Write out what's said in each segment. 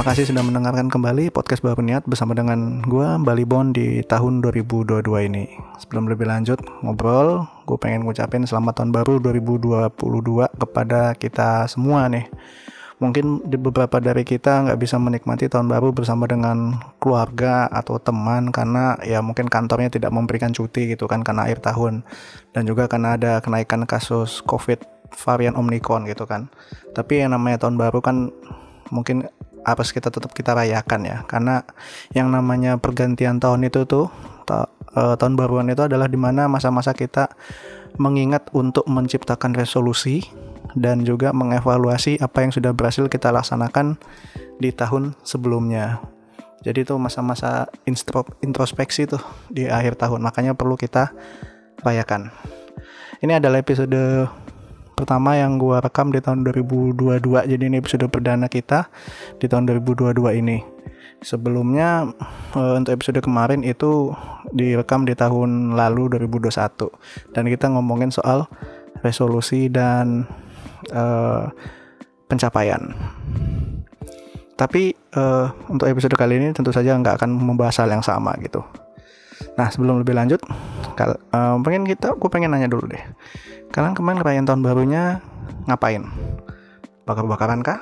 kasih sudah mendengarkan kembali podcast Baru Niat bersama dengan gue Bali Bon di tahun 2022 ini. Sebelum lebih lanjut ngobrol, gue pengen ngucapin selamat tahun baru 2022 kepada kita semua nih. Mungkin beberapa dari kita nggak bisa menikmati tahun baru bersama dengan keluarga atau teman karena ya mungkin kantornya tidak memberikan cuti gitu kan karena akhir tahun dan juga karena ada kenaikan kasus COVID varian Omicron gitu kan. Tapi yang namanya tahun baru kan mungkin harus kita tetap kita rayakan ya karena yang namanya pergantian tahun itu tuh ta uh, tahun baruan itu adalah di mana masa-masa kita mengingat untuk menciptakan resolusi dan juga mengevaluasi apa yang sudah berhasil kita laksanakan di tahun sebelumnya. Jadi itu masa-masa introspeksi tuh di akhir tahun, makanya perlu kita rayakan. Ini adalah episode pertama yang gua rekam di tahun 2022. Jadi ini episode perdana kita di tahun 2022 ini. Sebelumnya eh, untuk episode kemarin itu direkam di tahun lalu 2021 dan kita ngomongin soal resolusi dan uh, pencapaian. Tapi uh, untuk episode kali ini tentu saja nggak akan membahas hal yang sama gitu. Nah sebelum lebih lanjut, kal uh, pengen kita, gue pengen nanya dulu deh. Kalian kemarin perayaan tahun barunya ngapain? Bakar-bakaran kah?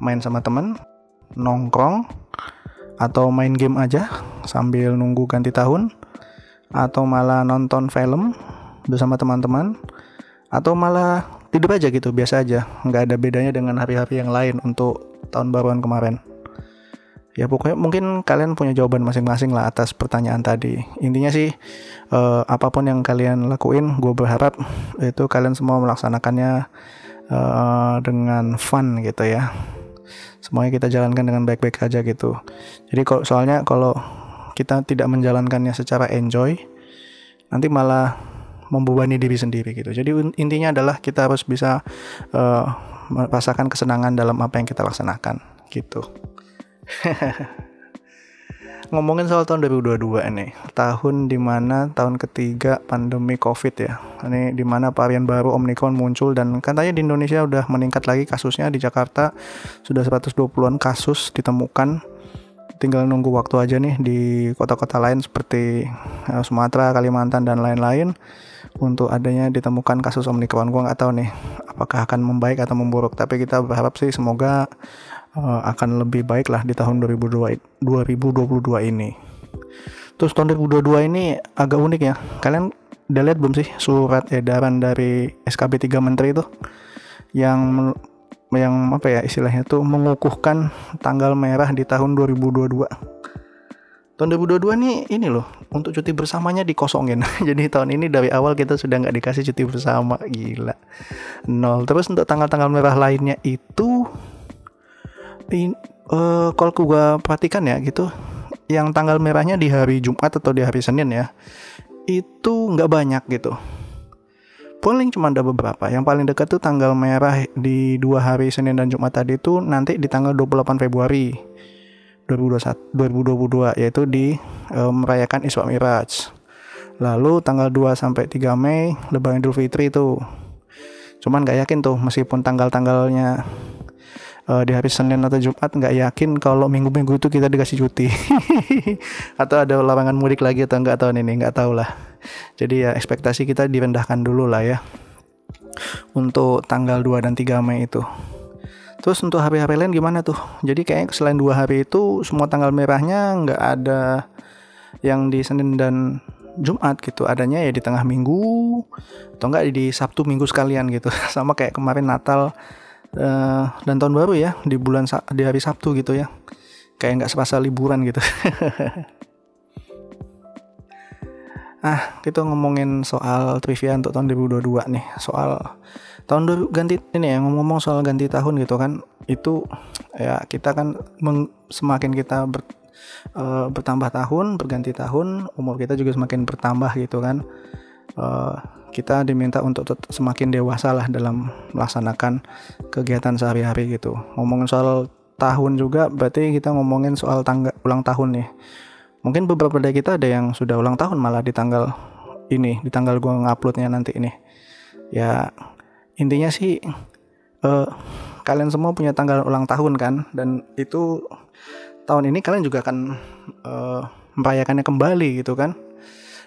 Main sama temen? Nongkrong? Atau main game aja sambil nunggu ganti tahun? Atau malah nonton film bersama teman-teman? Atau malah tidur aja gitu biasa aja nggak ada bedanya dengan hari-hari yang lain untuk tahun baruan kemarin ya pokoknya mungkin kalian punya jawaban masing-masing lah atas pertanyaan tadi intinya sih uh, apa pun yang kalian lakuin gue berharap itu kalian semua melaksanakannya uh, dengan fun gitu ya semuanya kita jalankan dengan baik-baik aja gitu jadi kalau soalnya kalau kita tidak menjalankannya secara enjoy nanti malah membebani diri sendiri gitu. Jadi intinya adalah kita harus bisa uh, merasakan kesenangan dalam apa yang kita laksanakan gitu. Ngomongin soal tahun 2022 ini, tahun di mana tahun ketiga pandemi COVID ya. Ini di mana varian baru Omicron muncul dan katanya di Indonesia udah meningkat lagi kasusnya di Jakarta sudah 120-an kasus ditemukan tinggal nunggu waktu aja nih di kota-kota lain seperti uh, Sumatera, Kalimantan dan lain-lain untuk adanya ditemukan kasus Omicron. Gua nggak tahu nih apakah akan membaik atau memburuk, tapi kita berharap sih semoga uh, akan lebih baik lah di tahun 2022 2022 ini. Terus tahun 2022 ini agak unik ya. Kalian udah lihat belum sih surat edaran dari SKB 3 Menteri itu yang yang apa ya istilahnya tuh mengukuhkan tanggal merah di tahun 2022. Tahun 2022 nih ini loh untuk cuti bersamanya dikosongin. Jadi tahun ini dari awal kita sudah nggak dikasih cuti bersama, gila. Nol. Terus untuk tanggal-tanggal merah lainnya itu in, uh, kalau gua perhatikan ya gitu, yang tanggal merahnya di hari Jumat atau di hari Senin ya, itu nggak banyak gitu Paling cuma ada beberapa. Yang paling dekat tuh tanggal merah di dua hari Senin dan Jumat tadi itu nanti di tanggal 28 Februari 2021 2022 yaitu di um, merayakan Isra Miraj. Lalu tanggal 2 sampai 3 Mei Lebaran Idul Fitri itu. Cuman gak yakin tuh meskipun tanggal-tanggalnya uh, di hari Senin atau Jumat nggak yakin kalau minggu-minggu itu kita dikasih cuti atau ada larangan mudik lagi atau enggak tahun ini nggak tahu lah jadi ya ekspektasi kita direndahkan dulu lah ya untuk tanggal 2 dan 3 Mei itu. Terus untuk hari-hari lain gimana tuh? Jadi kayak selain dua hari itu semua tanggal merahnya nggak ada yang di Senin dan Jumat gitu. Adanya ya di tengah minggu atau enggak di Sabtu Minggu sekalian gitu. Sama kayak kemarin Natal uh, dan tahun baru ya di bulan di hari Sabtu gitu ya. Kayak nggak serasa liburan gitu. Ah, kita ngomongin soal trivia untuk tahun 2022 nih. Soal tahun ganti ini ya ngomong-ngomong soal ganti tahun gitu kan. Itu ya kita kan meng, semakin kita ber, uh, bertambah tahun, berganti tahun, umur kita juga semakin bertambah gitu kan. Uh, kita diminta untuk semakin dewasa lah dalam melaksanakan kegiatan sehari-hari gitu. Ngomongin soal tahun juga berarti kita ngomongin soal tangga ulang tahun nih. Mungkin beberapa dari kita ada yang sudah ulang tahun malah di tanggal ini di tanggal gua nguploadnya nanti ini. Ya intinya sih uh, kalian semua punya tanggal ulang tahun kan? Dan itu tahun ini kalian juga akan uh, merayakannya kembali gitu kan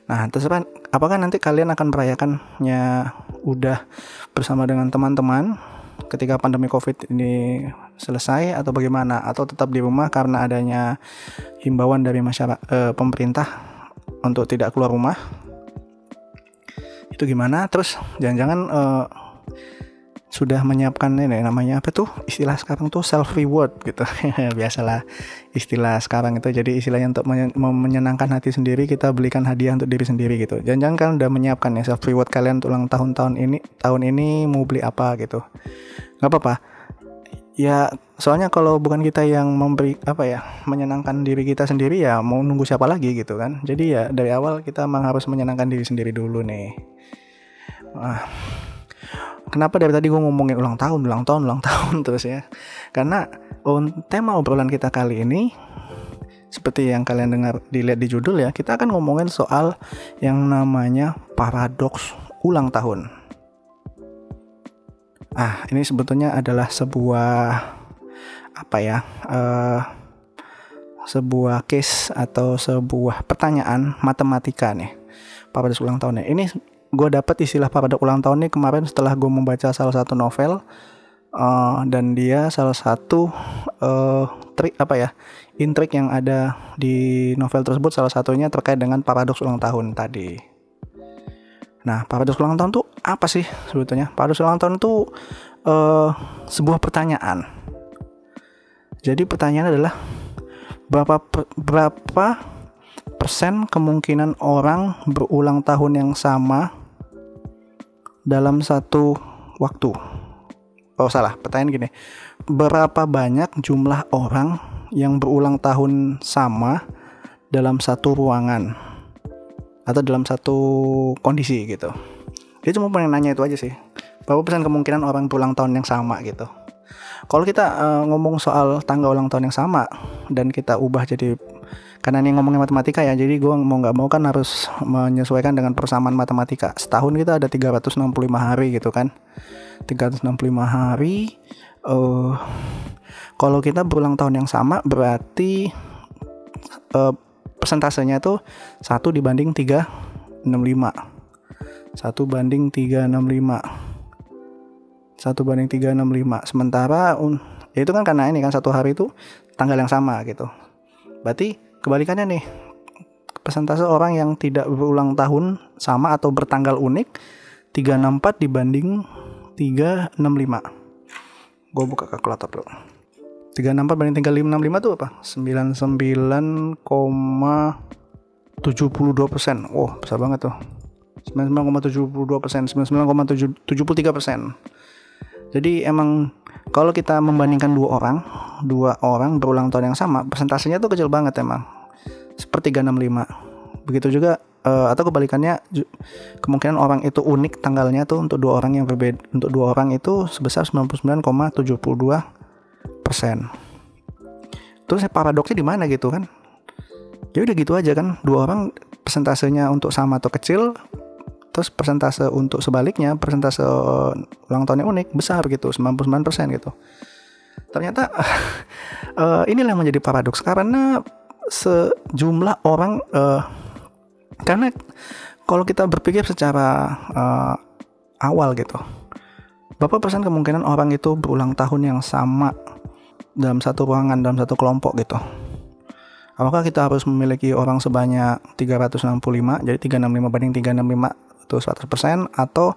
nah terus apa apakah nanti kalian akan merayakannya udah bersama dengan teman-teman ketika pandemi covid ini selesai atau bagaimana? Atau tetap di rumah karena adanya himbauan dari masyarakat uh, pemerintah untuk tidak keluar rumah? Itu gimana? Terus jangan-jangan uh, sudah menyiapkan ini namanya apa tuh? Istilah sekarang tuh self reward gitu biasalah istilah sekarang itu. Jadi istilahnya untuk menyenangkan hati sendiri kita belikan hadiah untuk diri sendiri gitu. Jangan-jangan kalian udah menyiapkan ya self reward kalian untuk ulang tahun tahun ini tahun ini mau beli apa gitu. Nggak apa-apa. Ya soalnya kalau bukan kita yang memberi apa ya menyenangkan diri kita sendiri ya mau nunggu siapa lagi gitu kan. Jadi ya dari awal kita memang harus menyenangkan diri sendiri dulu nih. Ah kenapa dari tadi gue ngomongin ulang tahun, ulang tahun, ulang tahun terus ya? Karena oh, tema obrolan kita kali ini seperti yang kalian dengar dilihat di judul ya, kita akan ngomongin soal yang namanya paradoks ulang tahun. Ah, ini sebetulnya adalah sebuah apa ya? Uh, sebuah case atau sebuah pertanyaan matematika nih paradoks ulang tahunnya. Ini gue dapet istilah pada ulang tahun nih kemarin setelah gue membaca salah satu novel uh, dan dia salah satu uh, trik apa ya intrik yang ada di novel tersebut salah satunya terkait dengan paradoks ulang tahun tadi. Nah, paradoks ulang tahun tuh apa sih sebetulnya? Paradoks ulang tahun itu uh, sebuah pertanyaan. Jadi pertanyaan adalah berapa berapa persen kemungkinan orang berulang tahun yang sama dalam satu waktu. Oh salah, pertanyaan gini. Berapa banyak jumlah orang yang berulang tahun sama dalam satu ruangan atau dalam satu kondisi gitu. Dia cuma pengen nanya itu aja sih. Berapa persen kemungkinan orang berulang tahun yang sama gitu. Kalau kita uh, ngomong soal tanggal ulang tahun yang sama dan kita ubah jadi karena ini ngomongin matematika ya jadi gue mau nggak mau kan harus menyesuaikan dengan persamaan matematika. Setahun kita ada 365 hari gitu kan. 365 hari uh, kalau kita berulang tahun yang sama berarti uh, persentasenya tuh satu dibanding 365 satu banding 365 satu banding 365 sementara un, ya itu kan karena ini kan satu hari itu tanggal yang sama gitu. Berarti Kebalikannya nih, persentase orang yang tidak berulang tahun sama atau bertanggal unik 364 dibanding 365. Gue buka kalkulator dulu. 364 banding 365 itu apa? 99,72 persen. Oh, besar banget tuh. 99,72 persen, 99,73 persen. Jadi emang kalau kita membandingkan dua orang, dua orang berulang tahun yang sama, persentasenya tuh kecil banget emang sepertiga 65 begitu juga uh, atau kebalikannya kemungkinan orang itu unik tanggalnya tuh untuk dua orang yang berbeda untuk dua orang itu sebesar 99,72 persen. Terus paradoksnya di mana gitu kan? Ya udah gitu aja kan dua orang persentasenya untuk sama atau kecil terus persentase untuk sebaliknya persentase ulang tahunnya unik besar gitu 99% gitu. Ternyata uh, inilah yang menjadi paradoks karena sejumlah orang uh, karena kalau kita berpikir secara uh, awal gitu berapa persen kemungkinan orang itu berulang tahun yang sama dalam satu ruangan dalam satu kelompok gitu. Apakah kita harus memiliki orang sebanyak 365 jadi 365 banding 365 itu 100% atau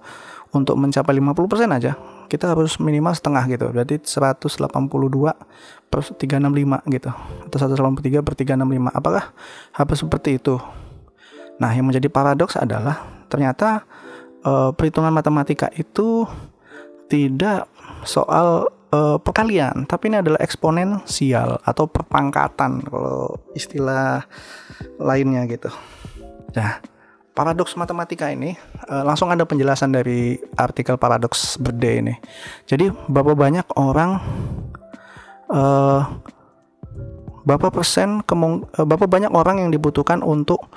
untuk mencapai 50% aja kita harus minimal setengah gitu. Berarti 182 per 365 gitu. Atau 183 per 365 apakah harus seperti itu? Nah yang menjadi paradoks adalah ternyata uh, perhitungan matematika itu tidak soal uh, perkalian tapi ini adalah eksponensial atau perpangkatan kalau istilah lainnya gitu. Nah paradoks matematika ini uh, langsung ada penjelasan dari artikel paradoks berde ini. Jadi berapa banyak orang uh, berapa persen kemung uh, berapa banyak orang yang dibutuhkan untuk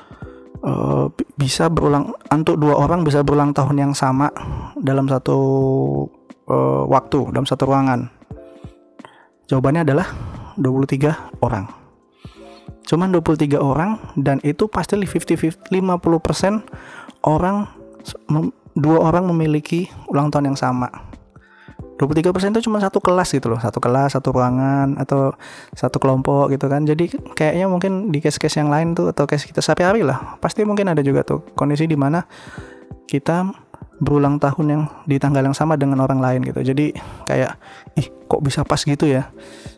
uh, bisa berulang untuk dua orang bisa berulang tahun yang sama dalam satu uh, waktu dalam satu ruangan. Jawabannya adalah 23 orang. Cuman 23 orang dan itu pasti 50 50% orang dua orang memiliki ulang tahun yang sama. 23% itu cuma satu kelas gitu loh, satu kelas, satu ruangan atau satu kelompok gitu kan. Jadi kayaknya mungkin di case-case yang lain tuh atau case kita sehari-hari lah, pasti mungkin ada juga tuh kondisi di mana kita berulang tahun yang di tanggal yang sama dengan orang lain gitu. Jadi kayak ih kok bisa pas gitu ya?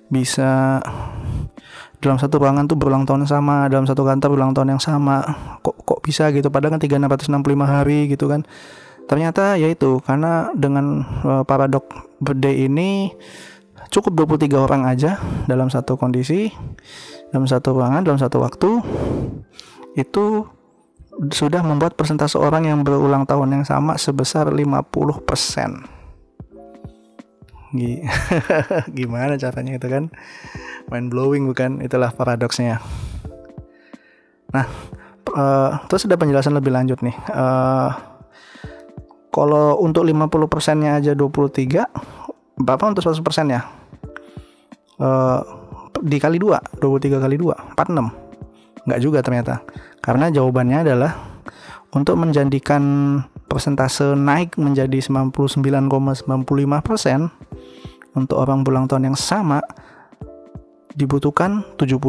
Bisa dalam satu ruangan tuh berulang tahun sama, dalam satu kantor berulang tahun yang sama. Kok kok bisa gitu padahal kan 3665 hari gitu kan. Ternyata yaitu karena dengan uh, paradok birthday ini cukup 23 orang aja dalam satu kondisi, dalam satu ruangan, dalam satu waktu itu sudah membuat persentase orang yang berulang tahun yang sama sebesar 50%. Gimana caranya itu kan? Mind blowing bukan? Itulah paradoksnya. Nah, uh, terus ada penjelasan lebih lanjut nih. Uh, kalau untuk 50 persennya aja 23, berapa untuk 100 persennya? Uh, dikali 2, 23 kali 2, 46 Nggak juga ternyata. Karena jawabannya adalah untuk menjadikan persentase naik menjadi 99,95% untuk orang berulang tahun yang sama dibutuhkan 75.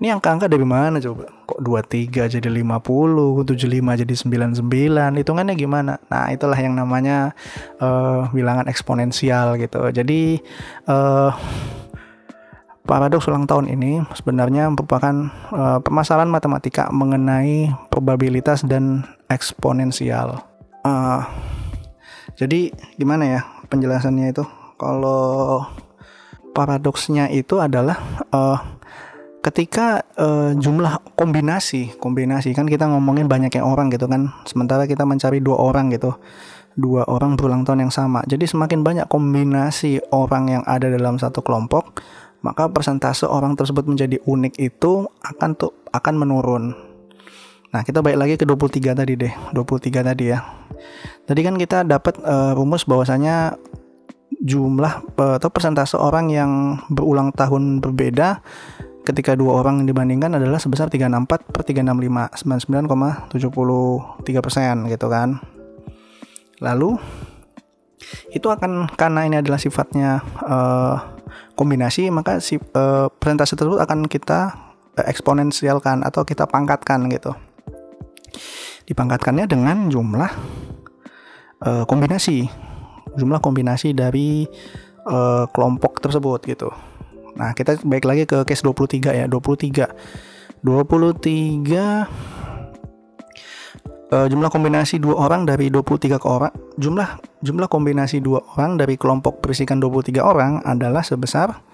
Ini angka-angka dari mana coba? Kok 23 jadi 50, 75 jadi 99, hitungannya gimana? Nah, itulah yang namanya uh, bilangan eksponensial gitu. Jadi uh, paradoks ulang tahun ini sebenarnya merupakan uh, permasalahan matematika mengenai probabilitas dan eksponensial. Uh, jadi gimana ya penjelasannya itu? Kalau paradoksnya itu adalah uh, ketika uh, jumlah kombinasi kombinasi kan kita ngomongin banyaknya orang gitu kan sementara kita mencari dua orang gitu dua orang berulang tahun yang sama jadi semakin banyak kombinasi orang yang ada dalam satu kelompok maka persentase orang tersebut menjadi unik itu akan tuh akan menurun. Nah, kita balik lagi ke 23 tadi deh. 23 tadi ya. Tadi kan kita dapat uh, rumus bahwasanya jumlah atau persentase orang yang berulang tahun berbeda ketika dua orang dibandingkan adalah sebesar 364 per 365 99,73 persen gitu kan. Lalu itu akan karena ini adalah sifatnya uh, kombinasi maka si uh, presentasi tersebut akan kita uh, eksponensialkan atau kita pangkatkan gitu dipangkatkannya dengan jumlah uh, kombinasi jumlah kombinasi dari uh, kelompok tersebut gitu. Nah kita baik lagi ke case 23 ya 23 23 uh, jumlah kombinasi dua orang dari 23 ke orang jumlah jumlah kombinasi dua orang dari kelompok berisikan 23 orang adalah sebesar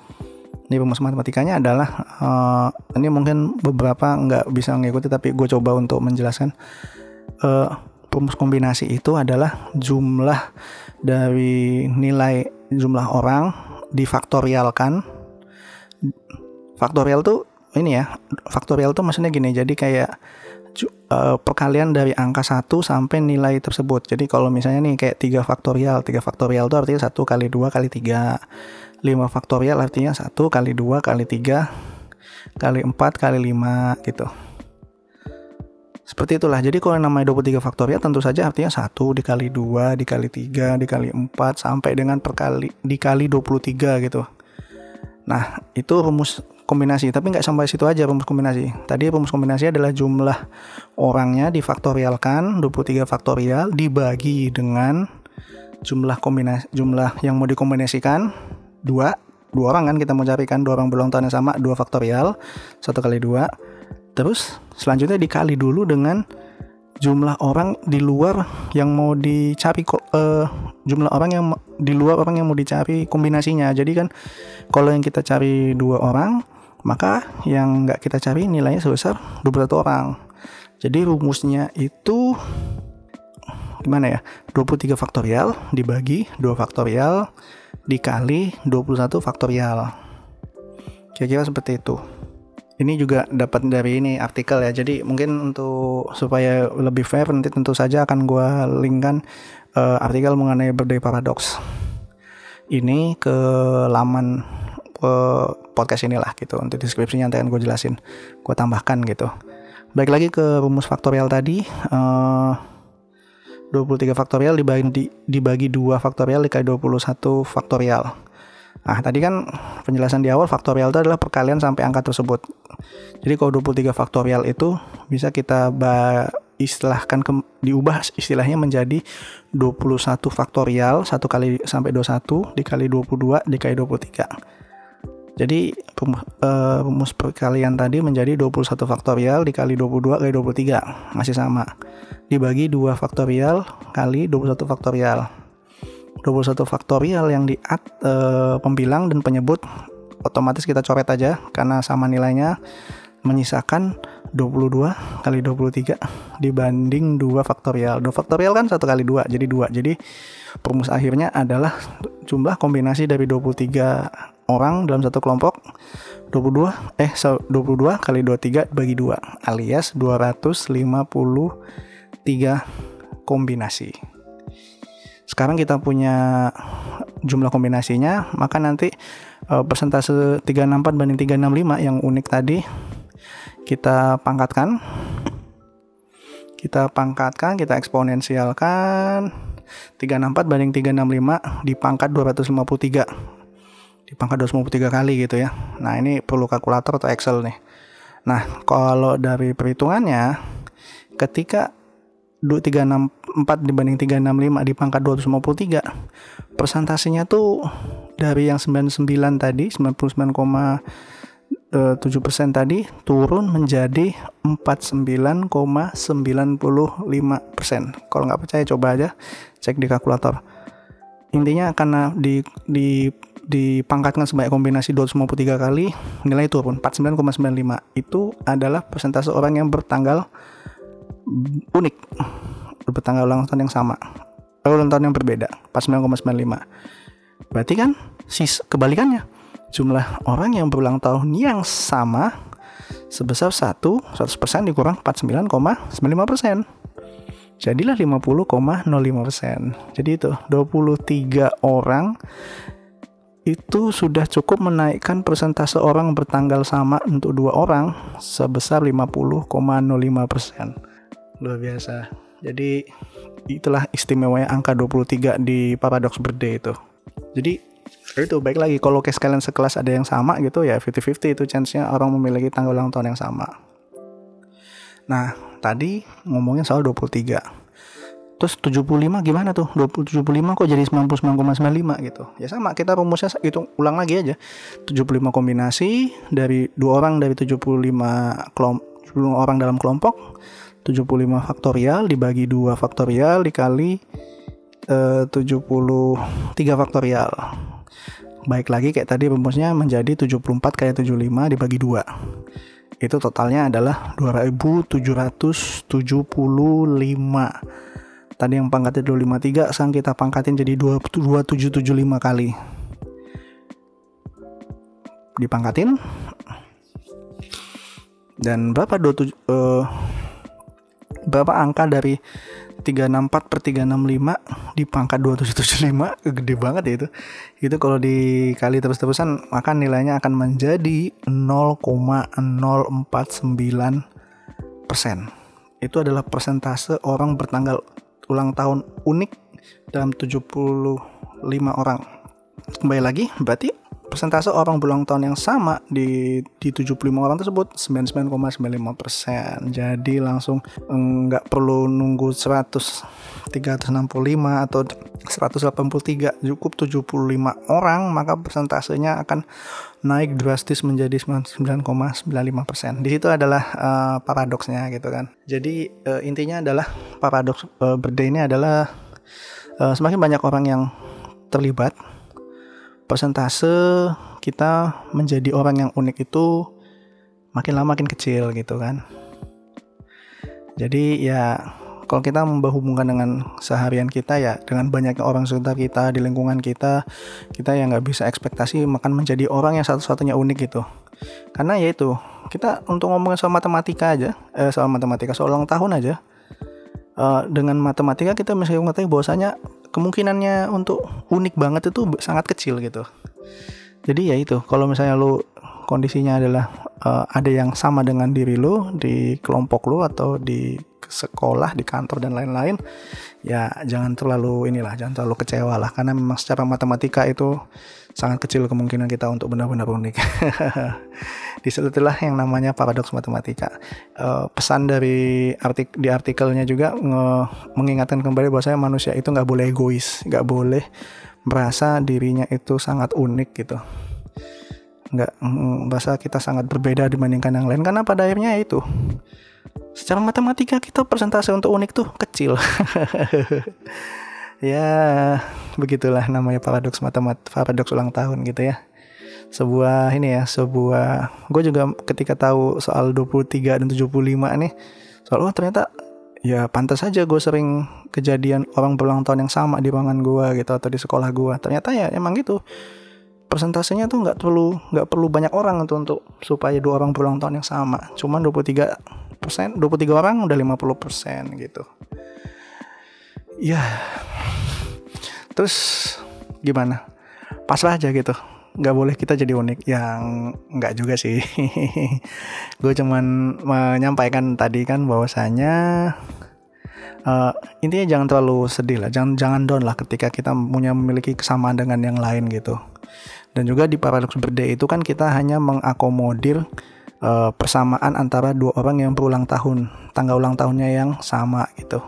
ini rumus matematikanya adalah uh, ini mungkin beberapa nggak bisa mengikuti tapi gue coba untuk menjelaskan. Uh, rumus kombinasi itu adalah jumlah dari nilai jumlah orang difaktorialkan faktorial tuh ini ya faktorial tuh maksudnya gini jadi kayak uh, perkalian dari angka 1 sampai nilai tersebut. Jadi kalau misalnya nih kayak 3 faktorial, 3 faktorial itu artinya 1 kali 2 kali 3. 5 faktorial artinya 1 kali 2 kali 3 kali 4 kali 5 gitu. Seperti itulah. Jadi kalau yang namanya 23 faktorial tentu saja artinya 1 dikali 2 dikali 3 dikali 4 sampai dengan perkali dikali 23 gitu. Nah, itu rumus kombinasi tapi nggak sampai situ aja rumus kombinasi tadi rumus kombinasi adalah jumlah orangnya difaktorialkan 23 faktorial dibagi dengan jumlah kombinasi jumlah yang mau dikombinasikan dua dua orang kan kita mau carikan dua orang berulang tahun yang sama dua faktorial satu kali dua terus selanjutnya dikali dulu dengan jumlah orang di luar yang mau dicari uh, jumlah orang yang di luar orang yang mau dicari kombinasinya jadi kan kalau yang kita cari dua orang maka yang nggak kita cari nilainya sebesar 21 orang. Jadi rumusnya itu gimana ya? 23 faktorial dibagi 2 faktorial dikali 21 faktorial. Kira-kira seperti itu. Ini juga dapat dari ini artikel ya. Jadi mungkin untuk supaya lebih fair nanti tentu saja akan gue linkkan uh, artikel mengenai birthday paradox. ini ke laman podcast inilah gitu untuk deskripsinya nanti akan gue jelasin gue tambahkan gitu baik lagi ke rumus faktorial tadi uh, 23 faktorial dibagi, dibagi 2 faktorial dikali 21 faktorial Nah, tadi kan penjelasan di awal faktorial itu adalah perkalian sampai angka tersebut. Jadi kalau 23 faktorial itu bisa kita istilahkan ke, diubah istilahnya menjadi 21 faktorial 1 kali sampai 21 dikali 22 dikali 23. Jadi uh, rumus perkalian tadi menjadi 21 faktorial dikali 22 kali 23 masih sama. Dibagi 2 faktorial kali 21 faktorial. 21 faktorial yang di uh, pembilang dan penyebut otomatis kita coret aja karena sama nilainya menyisakan 22 kali 23 dibanding 2 faktorial. 2 faktorial kan 1 kali 2 jadi 2. Jadi perumus akhirnya adalah jumlah kombinasi dari 23 orang dalam satu kelompok 22 eh 22 kali 23 bagi 2 alias 253 kombinasi. Sekarang kita punya jumlah kombinasinya, maka nanti uh, persentase 364 banding 365 yang unik tadi kita pangkatkan. Kita pangkatkan, kita eksponensialkan 364 banding 365 dipangkat 253 dipangkat 253 kali gitu ya. Nah, ini perlu kalkulator atau Excel nih. Nah, kalau dari perhitungannya ketika 364 dibanding 365 dipangkat 253 persentasenya tuh dari yang 99 tadi 99,7 persen tadi turun menjadi 49,95 persen. Kalau nggak percaya coba aja cek di kalkulator. Intinya karena di di dipangkatkan sebanyak kombinasi 253 kali nilai turun 49,95 itu adalah persentase orang yang bertanggal unik. Bertanggal ulang tahun yang sama. Ulang tahun yang berbeda 49,95 berarti kan sis kebalikannya. Jumlah orang yang berulang tahun yang sama sebesar 1 100% dikurang 49,95% jadilah 50,05% jadi itu 23 orang itu sudah cukup menaikkan persentase orang bertanggal sama untuk dua orang sebesar 50,05 persen. Luar biasa. Jadi itulah istimewanya angka 23 di paradox birthday itu. Jadi itu baik lagi kalau case kalian sekelas ada yang sama gitu ya 50-50 itu chance-nya orang memiliki tanggal ulang tahun yang sama. Nah, tadi ngomongin soal 23 Terus 75 gimana tuh? 75 kok jadi 99,95 gitu. Ya sama, kita rumusnya hitung ulang lagi aja. 75 kombinasi dari dua orang dari 75 kelompok orang dalam kelompok 75 faktorial dibagi 2 faktorial dikali eh, 73 faktorial. Baik lagi kayak tadi rumusnya menjadi 74 kali 75 dibagi 2. Itu totalnya adalah 2775 tadi yang pangkatnya 253 sekarang kita pangkatin jadi 2775 kali dipangkatin dan berapa 27 uh, berapa angka dari 364 per 365 dipangkat 2775 gede banget ya itu. Itu kalau dikali terus-terusan maka nilainya akan menjadi 0,049 persen. Itu adalah persentase orang bertanggal ulang tahun unik dalam 75 orang. Kembali lagi, berarti persentase orang berulang tahun yang sama di di 75 orang tersebut 99,95 persen. Jadi langsung nggak perlu nunggu 100 365 atau 183 cukup 75 orang maka persentasenya akan naik drastis menjadi 99,95 persen. Di situ adalah uh, paradoksnya gitu kan. Jadi uh, intinya adalah paradoks uh, birthday ini adalah uh, semakin banyak orang yang terlibat persentase kita menjadi orang yang unik itu makin lama makin kecil gitu kan. Jadi ya kalau kita membahubungkan dengan seharian kita ya dengan banyaknya orang sekitar kita di lingkungan kita kita yang nggak bisa ekspektasi makan menjadi orang yang satu-satunya unik gitu karena ya itu kita untuk ngomongin soal matematika aja eh, soal matematika soal ulang tahun aja uh, dengan matematika kita bisa mengetahui bahwasanya kemungkinannya untuk unik banget itu sangat kecil gitu. Jadi ya itu kalau misalnya lu kondisinya adalah uh, ada yang sama dengan diri lu di kelompok lu atau di sekolah di kantor dan lain-lain ya jangan terlalu inilah jangan terlalu kecewa lah. Karena memang secara matematika itu sangat kecil kemungkinan kita untuk benar-benar unik. Di situlah yang namanya paradoks matematika. Uh, pesan dari artik di artikelnya juga mengingatkan kembali bahwa saya manusia itu nggak boleh egois nggak boleh merasa dirinya itu sangat unik gitu. Nggak merasa kita sangat berbeda dibandingkan yang lain. Karena pada akhirnya itu secara matematika kita persentase untuk unik tuh kecil. Ya begitulah namanya paradoks matemat paradoks ulang tahun gitu ya. Sebuah ini ya sebuah gue juga ketika tahu soal 23 dan 75 nih soal oh ternyata ya pantas saja gue sering kejadian orang berulang tahun yang sama di ruangan gue gitu atau di sekolah gue ternyata ya emang gitu. Persentasenya tuh nggak perlu nggak perlu banyak orang untuk untuk supaya dua orang berulang tahun yang sama. Cuman 23 persen 23 orang udah 50 persen gitu. Ya. Terus gimana? Pasrah aja gitu. Nggak boleh kita jadi unik. Yang nggak juga sih. Gue cuman menyampaikan tadi kan bahwasanya uh, intinya jangan terlalu sedih lah. Jangan jangan down lah ketika kita punya memiliki kesamaan dengan yang lain gitu. Dan juga di paradox birthday itu kan kita hanya mengakomodir uh, persamaan antara dua orang yang berulang tahun, tanggal ulang tahunnya yang sama gitu.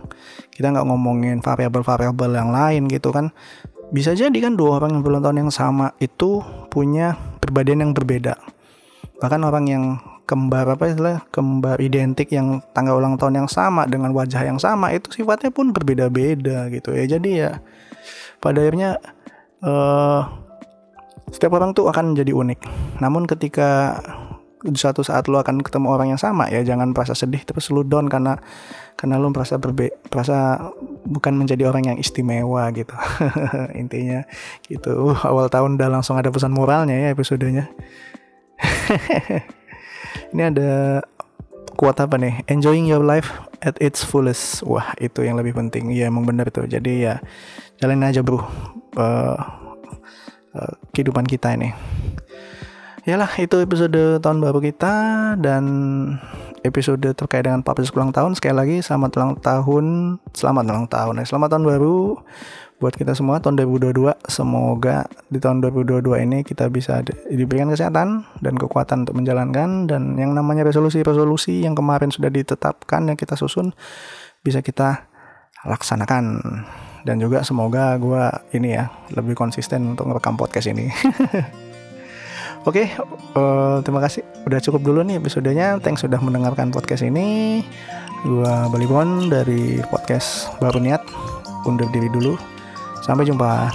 Kita nggak ngomongin variabel-variabel yang lain gitu kan. Bisa jadi kan dua orang yang berulang tahun yang sama itu punya perbedaan yang berbeda. Bahkan orang yang kembar apa istilah kembar identik yang tanggal ulang tahun yang sama dengan wajah yang sama itu sifatnya pun berbeda-beda gitu ya. Jadi ya pada akhirnya uh, setiap orang tuh akan menjadi unik. Namun ketika suatu saat lo akan ketemu orang yang sama ya. Jangan merasa sedih terus lu down karena karena lo merasa berbe merasa bukan menjadi orang yang istimewa gitu. Intinya gitu. Uh, awal tahun udah langsung ada pesan moralnya ya episodenya. Ini ada kuat apa nih? Enjoying your life at its fullest. Wah itu yang lebih penting. Ya emang bener tuh jadi ya jalan aja bro uh, Eh, kehidupan kita ini. Yalah itu episode tahun baru kita dan episode terkait dengan Papa ulang tahun. Sekali lagi selamat ulang tahun selamat ulang tahun ya selamat tahun baru buat kita semua tahun 2022 semoga di tahun 2022 ini kita bisa diberikan kesehatan dan kekuatan untuk menjalankan. Dan yang namanya resolusi-resolusi yang kemarin sudah ditetapkan yang kita susun bisa kita laksanakan. Dan juga semoga gue ini ya lebih konsisten untuk merekam podcast ini Oke, okay, uh, eh, terima kasih. Udah cukup dulu nih episodenya. Thanks sudah mendengarkan podcast ini. Gua Balibon dari podcast Baru Niat. Undur diri dulu. Sampai jumpa.